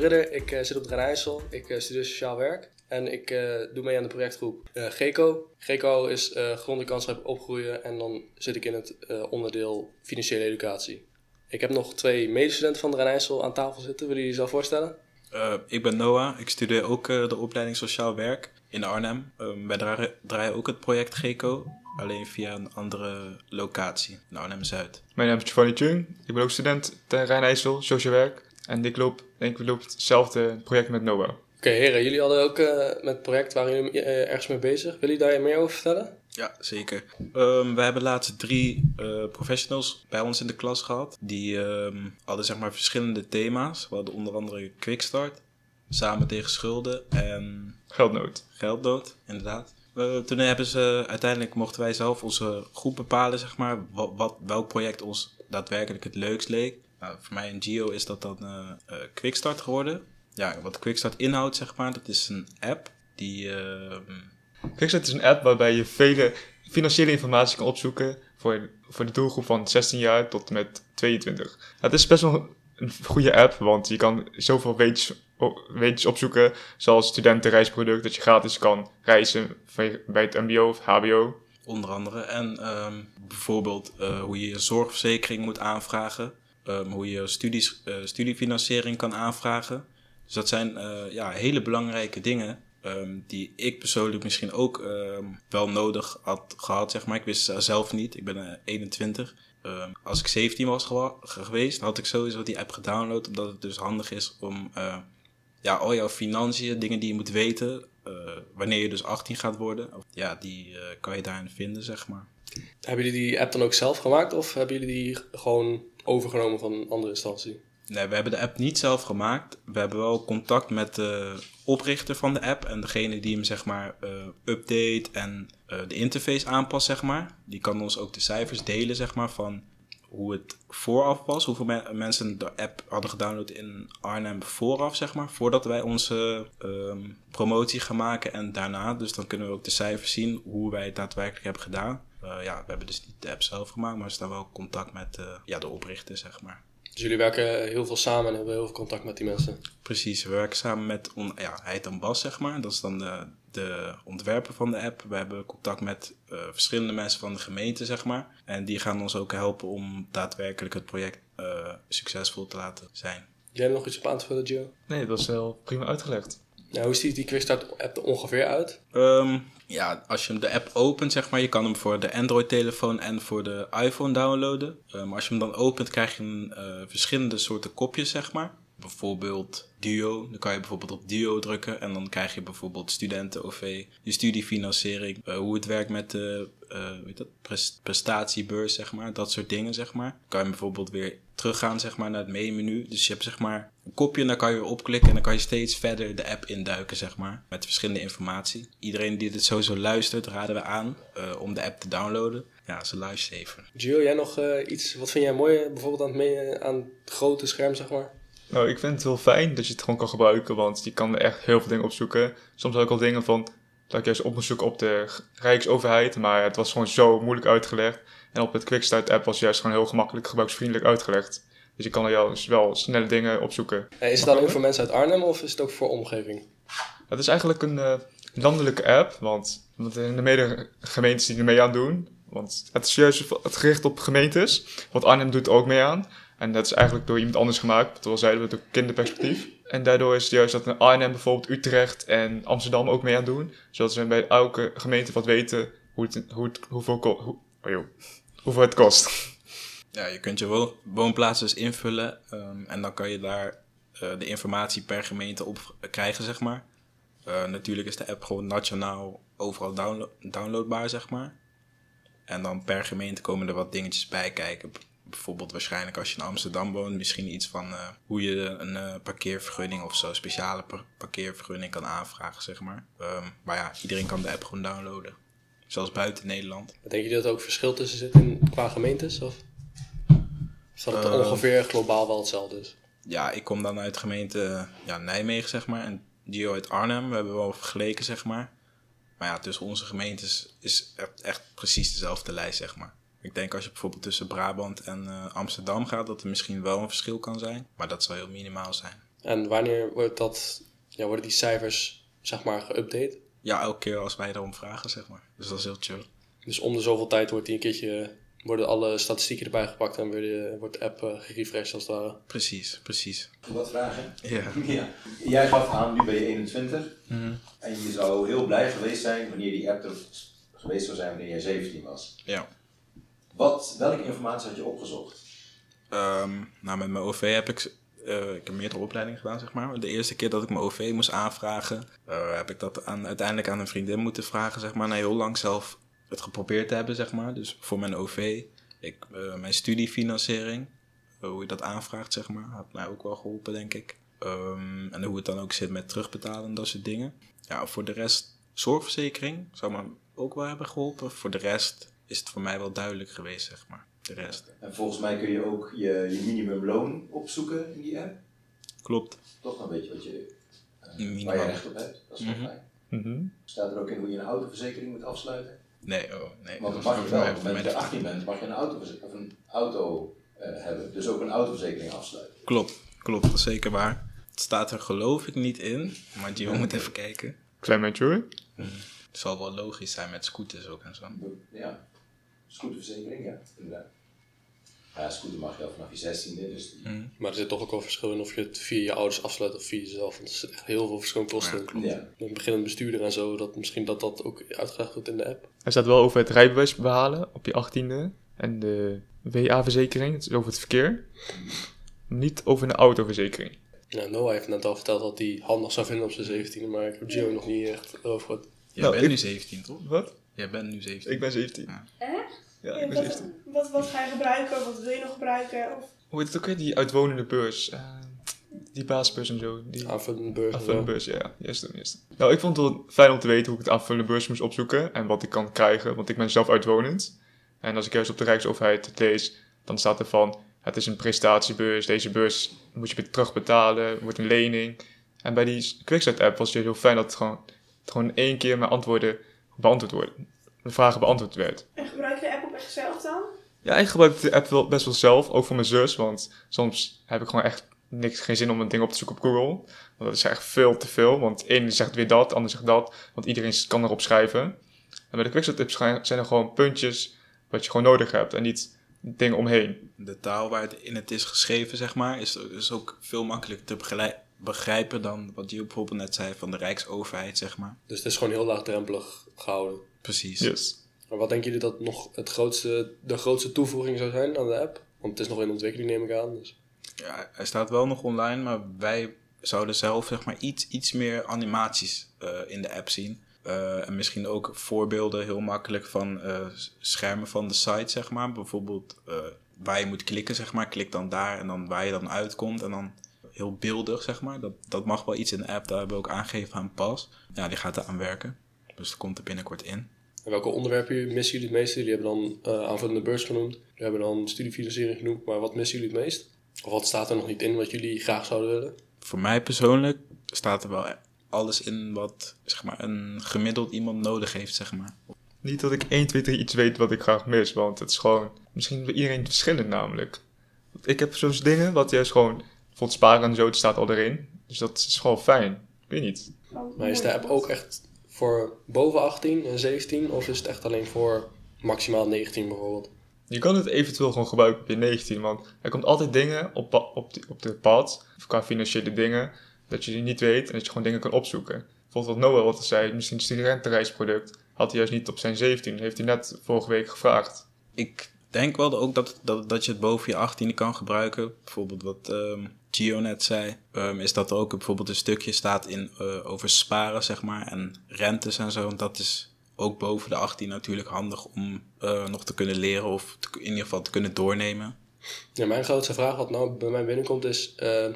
Ridder, ik eh, zit op de Rijssel. Ik eh, studeer sociaal werk en ik eh, doe mee aan de projectgroep eh, GECO. GECO is eh grond- en kansrijp opgroeien en dan zit ik in het eh, onderdeel financiële educatie. Ik heb nog twee medestudenten van de Rijssel aan tafel zitten. Willen jullie jezelf voorstellen? Eh, ik ben Noah. Ik studeer ook eh, de opleiding Sociaal Werk in Arnhem. Um, wij draaien, draaien ook het project GECO, alleen via een andere locatie in Arnhem-Zuid. Mijn naam is Giovanni Chung. Ik ben ook student ten Rijn-IJssel, sociaal werk. En ik loop, denk ik, loop hetzelfde project met Noah. Oké heren, jullie hadden ook eh, met het project, waren jullie eh, ergens mee bezig. Willen jullie daar meer over vertellen? Ja, zeker. Um, we hebben laatst drie uh, professionals bij ons in de klas gehad. Die um, hadden zeg maar verschillende thema's. We hadden onder andere Quickstart, Samen tegen Schulden en... Geldnood. Geldnood, inderdaad. Uh, toen hebben ze, uiteindelijk mochten wij zelf onze groep bepalen, zeg maar, wat, wat, welk project ons daadwerkelijk het leukst leek. Nou, voor mij in Geo is dat dan uh, uh, Quickstart geworden. Ja, wat Quickstart inhoudt, zeg maar, dat is een app die... Uh, Quickstart is een app waarbij je vele financiële informatie kan opzoeken voor, voor de doelgroep van 16 jaar tot en met 22. Het is best wel een goede app, want je kan zoveel weetjes, weetjes opzoeken, zoals studentenreisproduct, dat je gratis kan reizen bij het mbo of hbo. Onder andere. En um, bijvoorbeeld uh, hoe je je zorgverzekering moet aanvragen. Um, hoe je studies, uh, studiefinanciering kan aanvragen. Dus dat zijn uh, ja, hele belangrijke dingen. Um, die ik persoonlijk misschien ook um, wel nodig had gehad, zeg maar. Ik wist zelf niet. Ik ben uh, 21. Um, als ik 17 was geweest, had ik sowieso die app gedownload. Omdat het dus handig is om ja, al jouw financiën, dingen die je moet weten, wanneer je dus 18 gaat worden, ja, die kan je daarin vinden, zeg maar. Hebben jullie die app dan ook zelf gemaakt of hebben jullie die gewoon overgenomen van een andere instantie? Nee, we hebben de app niet zelf gemaakt. We hebben wel contact met de oprichter van de app en degene die hem zeg maar uh, update en uh, de interface aanpast, zeg maar. Die kan ons ook de cijfers delen, zeg maar, van hoe het vooraf was. Hoeveel me mensen de app hadden gedownload in Arnhem vooraf, zeg maar. Voordat wij onze um, promotie gaan maken en daarna. Dus dan kunnen we ook de cijfers zien hoe wij het daadwerkelijk hebben gedaan. Uh, ja, we hebben dus niet de app zelf gemaakt, maar we staan wel contact met ja, de oprichter, zeg maar. Dus jullie werken heel veel samen en hebben heel veel contact met die mensen? Precies, we werken samen met, on, ja, hij heet dan Bas, zeg maar. Dat is dan de, de ontwerper van de app. We hebben contact met uh, verschillende mensen van de gemeente, zeg maar. En die gaan ons ook helpen om daadwerkelijk het project uh, succesvol te laten zijn. Jij hebt nog iets op aan te vullen, Gio? Nee, dat is wel prima uitgelegd. Nou, hoe ziet die Quickstart-app er ongeveer uit? Um, ja, als je de app opent, zeg maar, je kan hem voor de Android-telefoon en voor de iPhone downloaden. Maar um, als je hem dan opent, krijg je een, uh, verschillende soorten kopjes, zeg maar. Bijvoorbeeld Duo, dan kan je bijvoorbeeld op Duo drukken en dan krijg je bijvoorbeeld studenten-OV, je studiefinanciering, uh, hoe het werkt met de weet dat, Prest prestatiebeurs, zeg maar, dat soort dingen, zeg maar. Kan je bijvoorbeeld weer teruggaan, zeg maar, naar het main-menu. Dus je hebt, zeg maar, een kopje en dan kan je weer opklikken en dan kan je steeds verder de app induiken, zeg maar, met verschillende informatie. Iedereen die dit sowieso luistert, raden we aan uh, om de app te downloaden. Ja, ze luisteren even. Gio, jij nog uh, iets, wat vind jij mooi bijvoorbeeld aan het, mee, aan het grote scherm, zeg maar? Nou, ik vind het wel fijn dat je het gewoon kan gebruiken, want je kan er echt heel veel dingen opzoeken. Soms ook al dingen van, dat ik juist zoeken op de Rijksoverheid, maar het was gewoon zo moeilijk uitgelegd. En op het Quickstart app was juist gewoon heel gemakkelijk gebruiksvriendelijk uitgelegd. Dus je kan er juist wel snelle dingen opzoeken. Hey, is het dan ook voor mensen uit Arnhem of is het ook voor omgeving? Het is eigenlijk een uh, landelijke app, want, want in de mede gemeentes die er mee aan doen. Want het is juist het gericht op gemeentes, want Arnhem doet ook mee aan. En dat is eigenlijk door iemand anders gemaakt, terwijl we het ook kinderperspectief. En daardoor is het juist dat Arnhem bijvoorbeeld Utrecht en Amsterdam ook mee aan doen. Zodat ze bij elke gemeente wat weten hoe het, hoe het, hoeveel, hoe, oh hoeveel het kost. Ja, je kunt je wo woonplaats dus invullen um, en dan kan je daar uh, de informatie per gemeente op krijgen, zeg maar. Uh, natuurlijk is de app gewoon nationaal overal downlo downloadbaar, zeg maar. En dan per gemeente komen er wat dingetjes bij kijken bijvoorbeeld waarschijnlijk als je in Amsterdam woont, misschien iets van uh, hoe je een uh, parkeervergunning of zo, speciale par parkeervergunning kan aanvragen, zeg maar. Um, maar ja, iedereen kan de app gewoon downloaden. Zelfs buiten Nederland. Denk je dat er ook verschil tussen zit in, qua gemeentes? Of, of dat het uh, ongeveer globaal wel hetzelfde is? Ja, ik kom dan uit gemeente ja, Nijmegen, zeg maar. En Gio uit Arnhem. We hebben wel vergeleken, zeg maar. Maar ja, tussen onze gemeentes is echt, precies dezelfde lijst, zeg maar. Ik denk als je bijvoorbeeld tussen Brabant en uh, Amsterdam gaat, dat er misschien wel een verschil kan zijn. Maar dat zal heel minimaal zijn. En wanneer wordt dat, ja, worden die cijfers zeg maar geüpdate? Ja, elke keer als wij erom vragen, zeg maar. Dus dat is heel chill. Dus om de zoveel tijd wordt die een keertje, worden alle statistieken erbij gepakt en wordt de, wordt de app uh, gerefreshed als het ware. Precies, precies. Wat vragen? Ja. ja. Jij gaf aan, nu ben je 21. En je zou heel blij geweest zijn wanneer die app er geweest zou zijn wanneer jij 17 was. Ja. Wat, welke informatie had je opgezocht? Ehm, nou, met mijn OV heb ik, uh, ik heb meerdere opleidingen gedaan, zeg maar. De eerste keer dat ik mijn OV moest aanvragen, uh, heb ik dat aan, uiteindelijk aan een vriendin moeten vragen, zeg maar. Na heel lang zelf het geprobeerd te hebben, zeg maar. Dus voor mijn OV, ik, uh, mijn studiefinanciering, hoe je dat aanvraagt, zeg maar, had mij ook wel geholpen, denk ik. Um, en hoe het dan ook zit met terugbetalen en dat soort dingen. Ja, voor de rest, zorgverzekering zou me ook wel hebben geholpen. Voor de rest is het voor mij wel duidelijk geweest, zeg maar. De rest. En volgens mij kun je ook je, je minimumloon opzoeken in die app. Klopt. Toch dan weet je wat je, uh, Minimum. waar je recht op hebt. Dat is wel Mhm. fijn. Staat er ook in hoe je een autoverzekering moet afsluiten? Nee, oh, nee. Want dat mag je dat je 18 bent, mag je een auto, of een auto eh, hebben. Dus ook een autoverzekering afsluiten. Klopt, klopt, dat is zeker waar. Het staat er geloof ik niet in, maar Gio moet even kijken. Klein beetje hoor. Het zal wel logisch zijn met scooters ook en zo. Ja. Scooterverzekering, ja, inderdaad. Ja, scooter mag je al vanaf je 16e, dus die- Maar er zit toch ook wel verschil in of je het via je ouders afsluit of via jezelf. Want er zit echt heel veel verschillende kosten Ja, in. klopt. Ja. Een beginnend bestuurder en zo, dat misschien dat dat ook uitgelegd wordt in de app. Er staat wel over het rijbewijs behalen op je 18e. En de WA-verzekering, het is over het verkeer. Niet over een autoverzekering. Ja, Noah heeft net al verteld dat hij handig zou vinden op zijn 17e, maar ik heb Gio nog niet echt over gehoord. Jij Nou, bent ik- nu 17, toch? Wat? Jij bent nu 17. Ik ben 17. Ja. Echt? Ja, Ja, ik ben wat, 17. wat, wat ga je gebruiken? Wat wil je nog gebruiken? Of, Hoe heet het ook weer? Die uitwonende beurs. Eh, die baasbeurs en zo. Die Aanvullende beurs en aanvullende beurs, ja. ja. Juist, hem, juist. Nou, ik vond het wel fijn om te weten hoe ik het aanvullende beurs moest opzoeken. En wat ik kan krijgen, want ik ben zelf uitwonend. En als ik juist op de Rijksoverheid het lees, dan staat er van... Het is een prestatiebeurs, deze beurs moet je weer terugbetalen, wordt een lening. En bij die Quickstart-app was het heel fijn dat het gewoon, het gewoon één keer mijn antwoorden beantwoord worden. De vragen beantwoord werd. en echt zelf dan? Ja, ik gebruik de app wel best wel zelf, ook voor mijn zus. Want soms heb ik gewoon echt niks, geen zin om een ding op te zoeken op Google. Want dat is echt veel te veel. Want ene zegt weer dat, de ander zegt dat. Want iedereen kan erop schrijven. En bij de Quickstart apps zijn er gewoon puntjes wat je gewoon nodig hebt. En niet dingen omheen. De taal waar het in het is geschreven, zeg maar, is, is ook veel makkelijker te begrij- begrijpen dan wat Gio bijvoorbeeld net zei van de Rijksoverheid, zeg maar. Dus het is gewoon heel laagdrempelig gehouden. Precies. Yes. Maar wat denken jullie dat nog het grootste, de grootste toevoeging zou zijn aan de app? Want het is nog in ontwikkeling, neem ik aan. Dus. Ja, hij staat wel nog online, maar wij zouden zelf zeg maar iets, iets meer animaties eh, in de app zien. Eh, en misschien ook voorbeelden heel makkelijk van eh, schermen van de site, zeg maar. Bijvoorbeeld waar je moet klikken, zeg maar. Klik dan daar en dan waar je dan uitkomt. En dan heel beeldig, zeg maar. Dat, dat mag wel iets in de app. Daar hebben we ook aangegeven aan Pas. Ja, die gaat er aan werken. Dus dat komt er binnenkort in. En welke onderwerpen missen jullie het meeste? Jullie hebben dan eh, aanvullende beurs genoemd. Jullie hebben dan studiefinanciering genoemd. Maar wat missen jullie het meest? Of wat staat er nog niet in wat jullie graag zouden willen? Voor mij persoonlijk staat er wel alles in wat zeg maar, een gemiddeld iemand nodig heeft, zeg maar. Niet dat ik 1, 2, 3 iets weet wat ik graag mis. Want het is gewoon misschien bij iedereen verschillend namelijk. Ik heb zo'n dingen wat juist gewoon... Bijvoorbeeld sparen en zo, het staat al erin. Dus dat is gewoon fijn. Ik weet niet. Maar is de app ook echt voor boven 18 en 17? Of is het echt alleen voor maximaal 19 bijvoorbeeld? Je kan het eventueel gewoon gebruiken op je 19, want er komt altijd dingen op, op, die- op de pad, of qua financiële dingen, dat je die niet weet en dat je gewoon dingen kan opzoeken. Bijvoorbeeld wat Noah wat zei, misschien een studentenreisproduct, had hij juist niet op zijn 17, heeft hij net vorige week gevraagd. Ik denk wel ook dat, dat, dat je het boven je 18e kan gebruiken. Bijvoorbeeld wat ehm Gio net zei, ehm, is dat er ook bijvoorbeeld een stukje staat in, eh, over sparen, zeg maar, en rentes en zo. Want dat is ook boven de 18 natuurlijk handig om eh, nog te kunnen leren of in ieder geval te kunnen doornemen. Ja, mijn grootste vraag wat nou bij mij binnenkomt is... eh,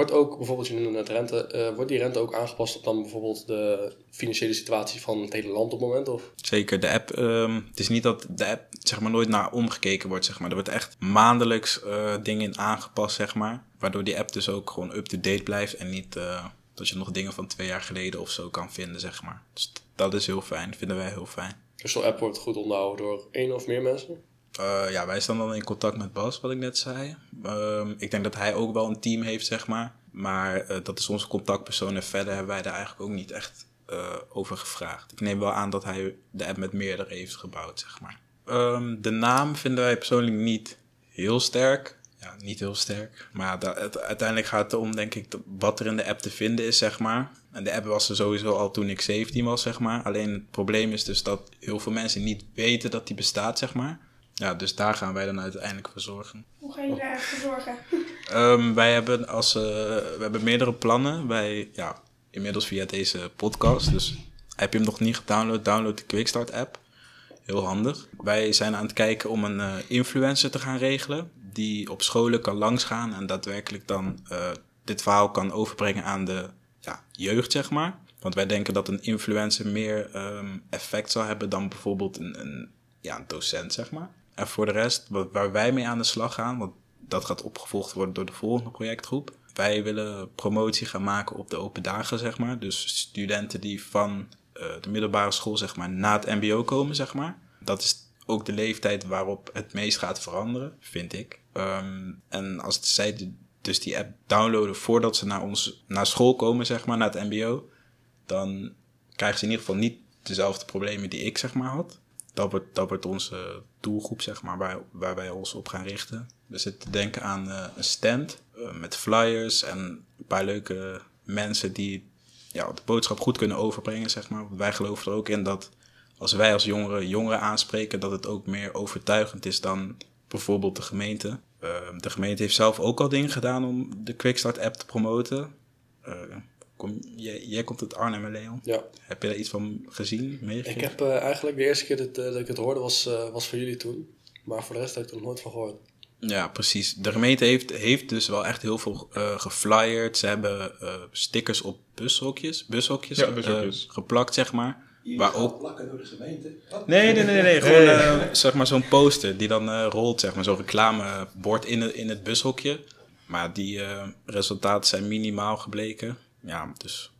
wordt ook bijvoorbeeld, je noemde net rente... eh, wordt die rente ook aangepast op dan bijvoorbeeld de financiële situatie van het hele land op het moment? Of? Zeker, de app. ehm, het is niet dat de app zeg maar, nooit naar omgekeken wordt. Zeg maar. Er wordt echt maandelijks eh, dingen in aangepast, zeg maar. Waardoor die app dus ook gewoon up-to-date blijft. En niet eh, dat je nog dingen van twee jaar geleden of zo kan vinden, zeg maar. Dus dat is heel fijn, vinden wij heel fijn. Dus zo'n app wordt goed onderhouden door één of meer mensen? Eh, ja, wij staan dan in contact met Bas, wat ik net zei. Ehm, ik denk dat hij ook wel een team heeft, zeg maar. Maar eh, dat is onze contactpersoon en verder hebben wij daar eigenlijk ook niet echt eh, over gevraagd. Ik neem wel aan dat hij de app met meerdere heeft gebouwd, zeg maar. Ehm, de naam vinden wij persoonlijk niet heel sterk. Ja, niet heel sterk. Maar uiteindelijk gaat het om, denk ik, wat er in de app te vinden is, zeg maar. En de app was er sowieso al toen ik 17 was, zeg maar. Alleen het probleem is dus dat heel veel mensen niet weten dat die bestaat, zeg maar. Ja, dus daar gaan wij dan uiteindelijk voor zorgen. Hoe ga je daar voor zorgen? Ehm, wij hebben als eh, we hebben meerdere plannen. Wij, ja, inmiddels via deze podcast. Dus heb je hem nog niet gedownload, download de Quickstart app. Heel handig. Wij zijn aan het kijken om een eh, influencer te gaan regelen. Die op scholen kan langsgaan en daadwerkelijk dan eh, dit verhaal kan overbrengen aan de ja, jeugd, zeg maar. Want wij denken dat een influencer meer ehm, effect zal hebben dan bijvoorbeeld een, een, ja, een docent, zeg maar. En voor de rest, waar wij mee aan de slag gaan, want dat gaat opgevolgd worden door de volgende projectgroep. Wij willen promotie gaan maken op de open dagen, zeg maar. Dus studenten die van eh, de middelbare school, zeg maar, na het mbo komen, zeg maar. Dat is ook de leeftijd waarop het meest gaat veranderen, vind ik. Ehm, en als zij dus die app downloaden voordat ze naar, ons, naar school komen, zeg maar, naar het mbo... dan krijgen ze in ieder geval niet dezelfde problemen die ik, zeg maar, had. Dat wordt, dat wordt onze doelgroep, zeg maar, waar, waar wij ons op gaan richten. We zitten te denken aan eh, een stand eh, met flyers en een paar leuke mensen die ja, de boodschap goed kunnen overbrengen, zeg maar. Wij geloven er ook in dat als wij als jongeren jongeren aanspreken, dat het ook meer overtuigend is dan bijvoorbeeld de gemeente. Eh, de gemeente heeft zelf ook al dingen gedaan om de Quickstart app te promoten. Kom, jij, jij komt uit Arnhem en Leon. Ja, Heb je daar iets van gezien, meegekregen? ik heb eh, eigenlijk de eerste keer dat, eh, dat ik het hoorde was, eh, was voor jullie toen. Maar voor de rest heb ik er nog nooit van gehoord. Ja, precies. De gemeente heeft, heeft dus wel echt heel veel eh geflyerd. Ze hebben eh, stickers op bushokjes, bushokjes, Ja, bushokjes. eh, geplakt, zeg maar. Waar ook- plakken door de gemeente. Wat? Nee, nee, nee, nee. Gewoon eh, zeg maar zo'n poster die dan eh, rolt, zeg maar. Zo'n reclamebord in het, in het bushokje. Maar die eh, resultaten zijn minimaal gebleken. Ja, dus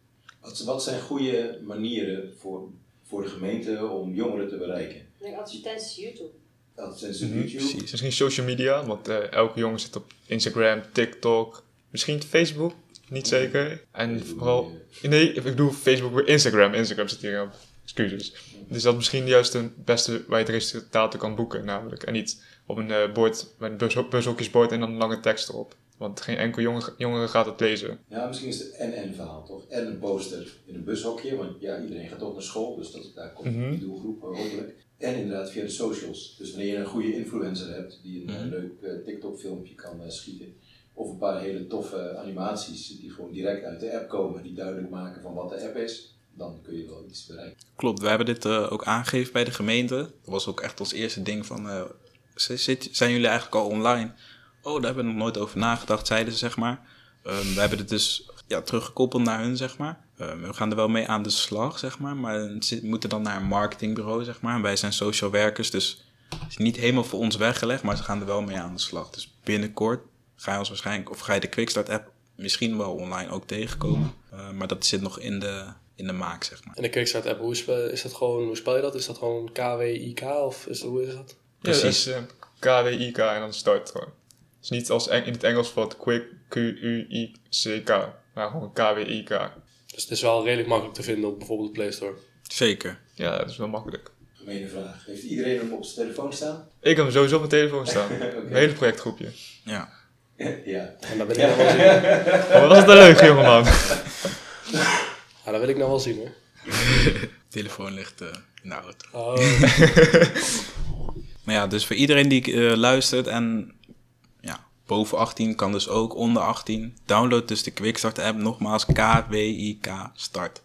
Wat, wat zijn goede manieren voor, voor de gemeente om jongeren te bereiken? Ik denk advertenties YouTube. Mhm, YouTube. precies. Misschien social media, want eh, elke jongen zit op Instagram, TikTok, misschien Facebook, niet zeker. En vooral, nee, ik bedoel Facebook weer Instagram. Instagram zit hier op, excuses. Dus dat is misschien juist de beste waar je het resultaten kan boeken, namelijk. En niet op een eh, bord met een bushokjesbord en dan een lange tekst erop. Want geen enkel jongen, jongere gaat het lezen. Ja, misschien is het een en verhaal toch? En een poster in een bushokje, want ja, iedereen gaat ook naar school, dus dat, daar komt Mhm. die doelgroep eh, hopelijk. En inderdaad via de socials. Dus wanneer je een goede influencer hebt die een Mhm. leuk eh, TikTok-filmpje kan eh, schieten, of een paar hele toffe animaties die gewoon direct uit de app komen, die duidelijk maken van wat de app is, dan kun je wel iets bereiken. Klopt, we hebben dit eh, ook aangegeven bij de gemeente. Dat was ook echt ons eerste ding van, eh, zijn jullie eigenlijk al online? Oh, daar hebben we nog nooit over nagedacht, zeiden ze, zeg maar. Ehm, we hebben het dus ja, teruggekoppeld naar hun, zeg maar. Ehm, we gaan er wel mee aan de slag, zeg maar. Maar ze moeten dan naar een marketingbureau, zeg maar. En wij zijn social werkers, dus het is niet helemaal voor ons weggelegd, maar ze gaan er wel mee aan de slag. Dus binnenkort ga je ons waarschijnlijk, of ga je de Quickstart app misschien wel online ook tegenkomen. Eh, maar dat zit nog in de, in de maak, zeg maar. En de Quickstart app, hoe spel, is dat gewoon, hoe spel je dat? Is dat gewoon K-W-I-K of is, hoe is dat? Precies. Ja, dat is, eh, K-W-I-K en dan start gewoon. Het is niet als in het Engels wat quick, Q-U-I-C-K, maar gewoon K-W-I-K. Dus het is wel redelijk makkelijk te vinden op bijvoorbeeld de Play Store. Zeker. Ja, dat is wel makkelijk. Gemene vraag. Heeft iedereen hem op zijn telefoon staan? Ik heb hem sowieso op mijn telefoon staan. Een hele projectgroepje. Ja. ja. En dat wil ik nou wel zien. Oh, wat was het een leuk, jongeman. Ja, dat wil ik nou wel zien hoor. telefoon ligt eh, in de auto. Oh, Maar ja, dus voor iedereen die eh, luistert en boven 18 kan dus ook onder 18. Download dus de Quickstart app, nogmaals K-W-I-K start.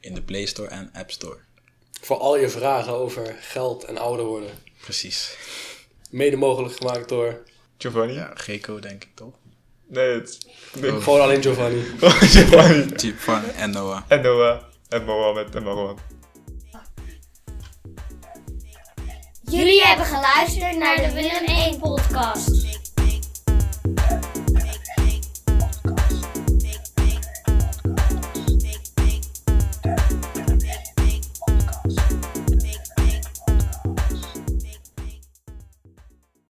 In de Play Store en App Store. voor al je vragen over geld en ouder worden. Precies. Mede mogelijk gemaakt door Giovanni? Ja, Geco denk ik toch? Nee, het... Nee, gewoon alleen Giovanni. Giovanni. Chip van en Noah. En Noah. En Mohammed en Marwan. Jullie hebben geluisterd naar de Willem 1 podcast.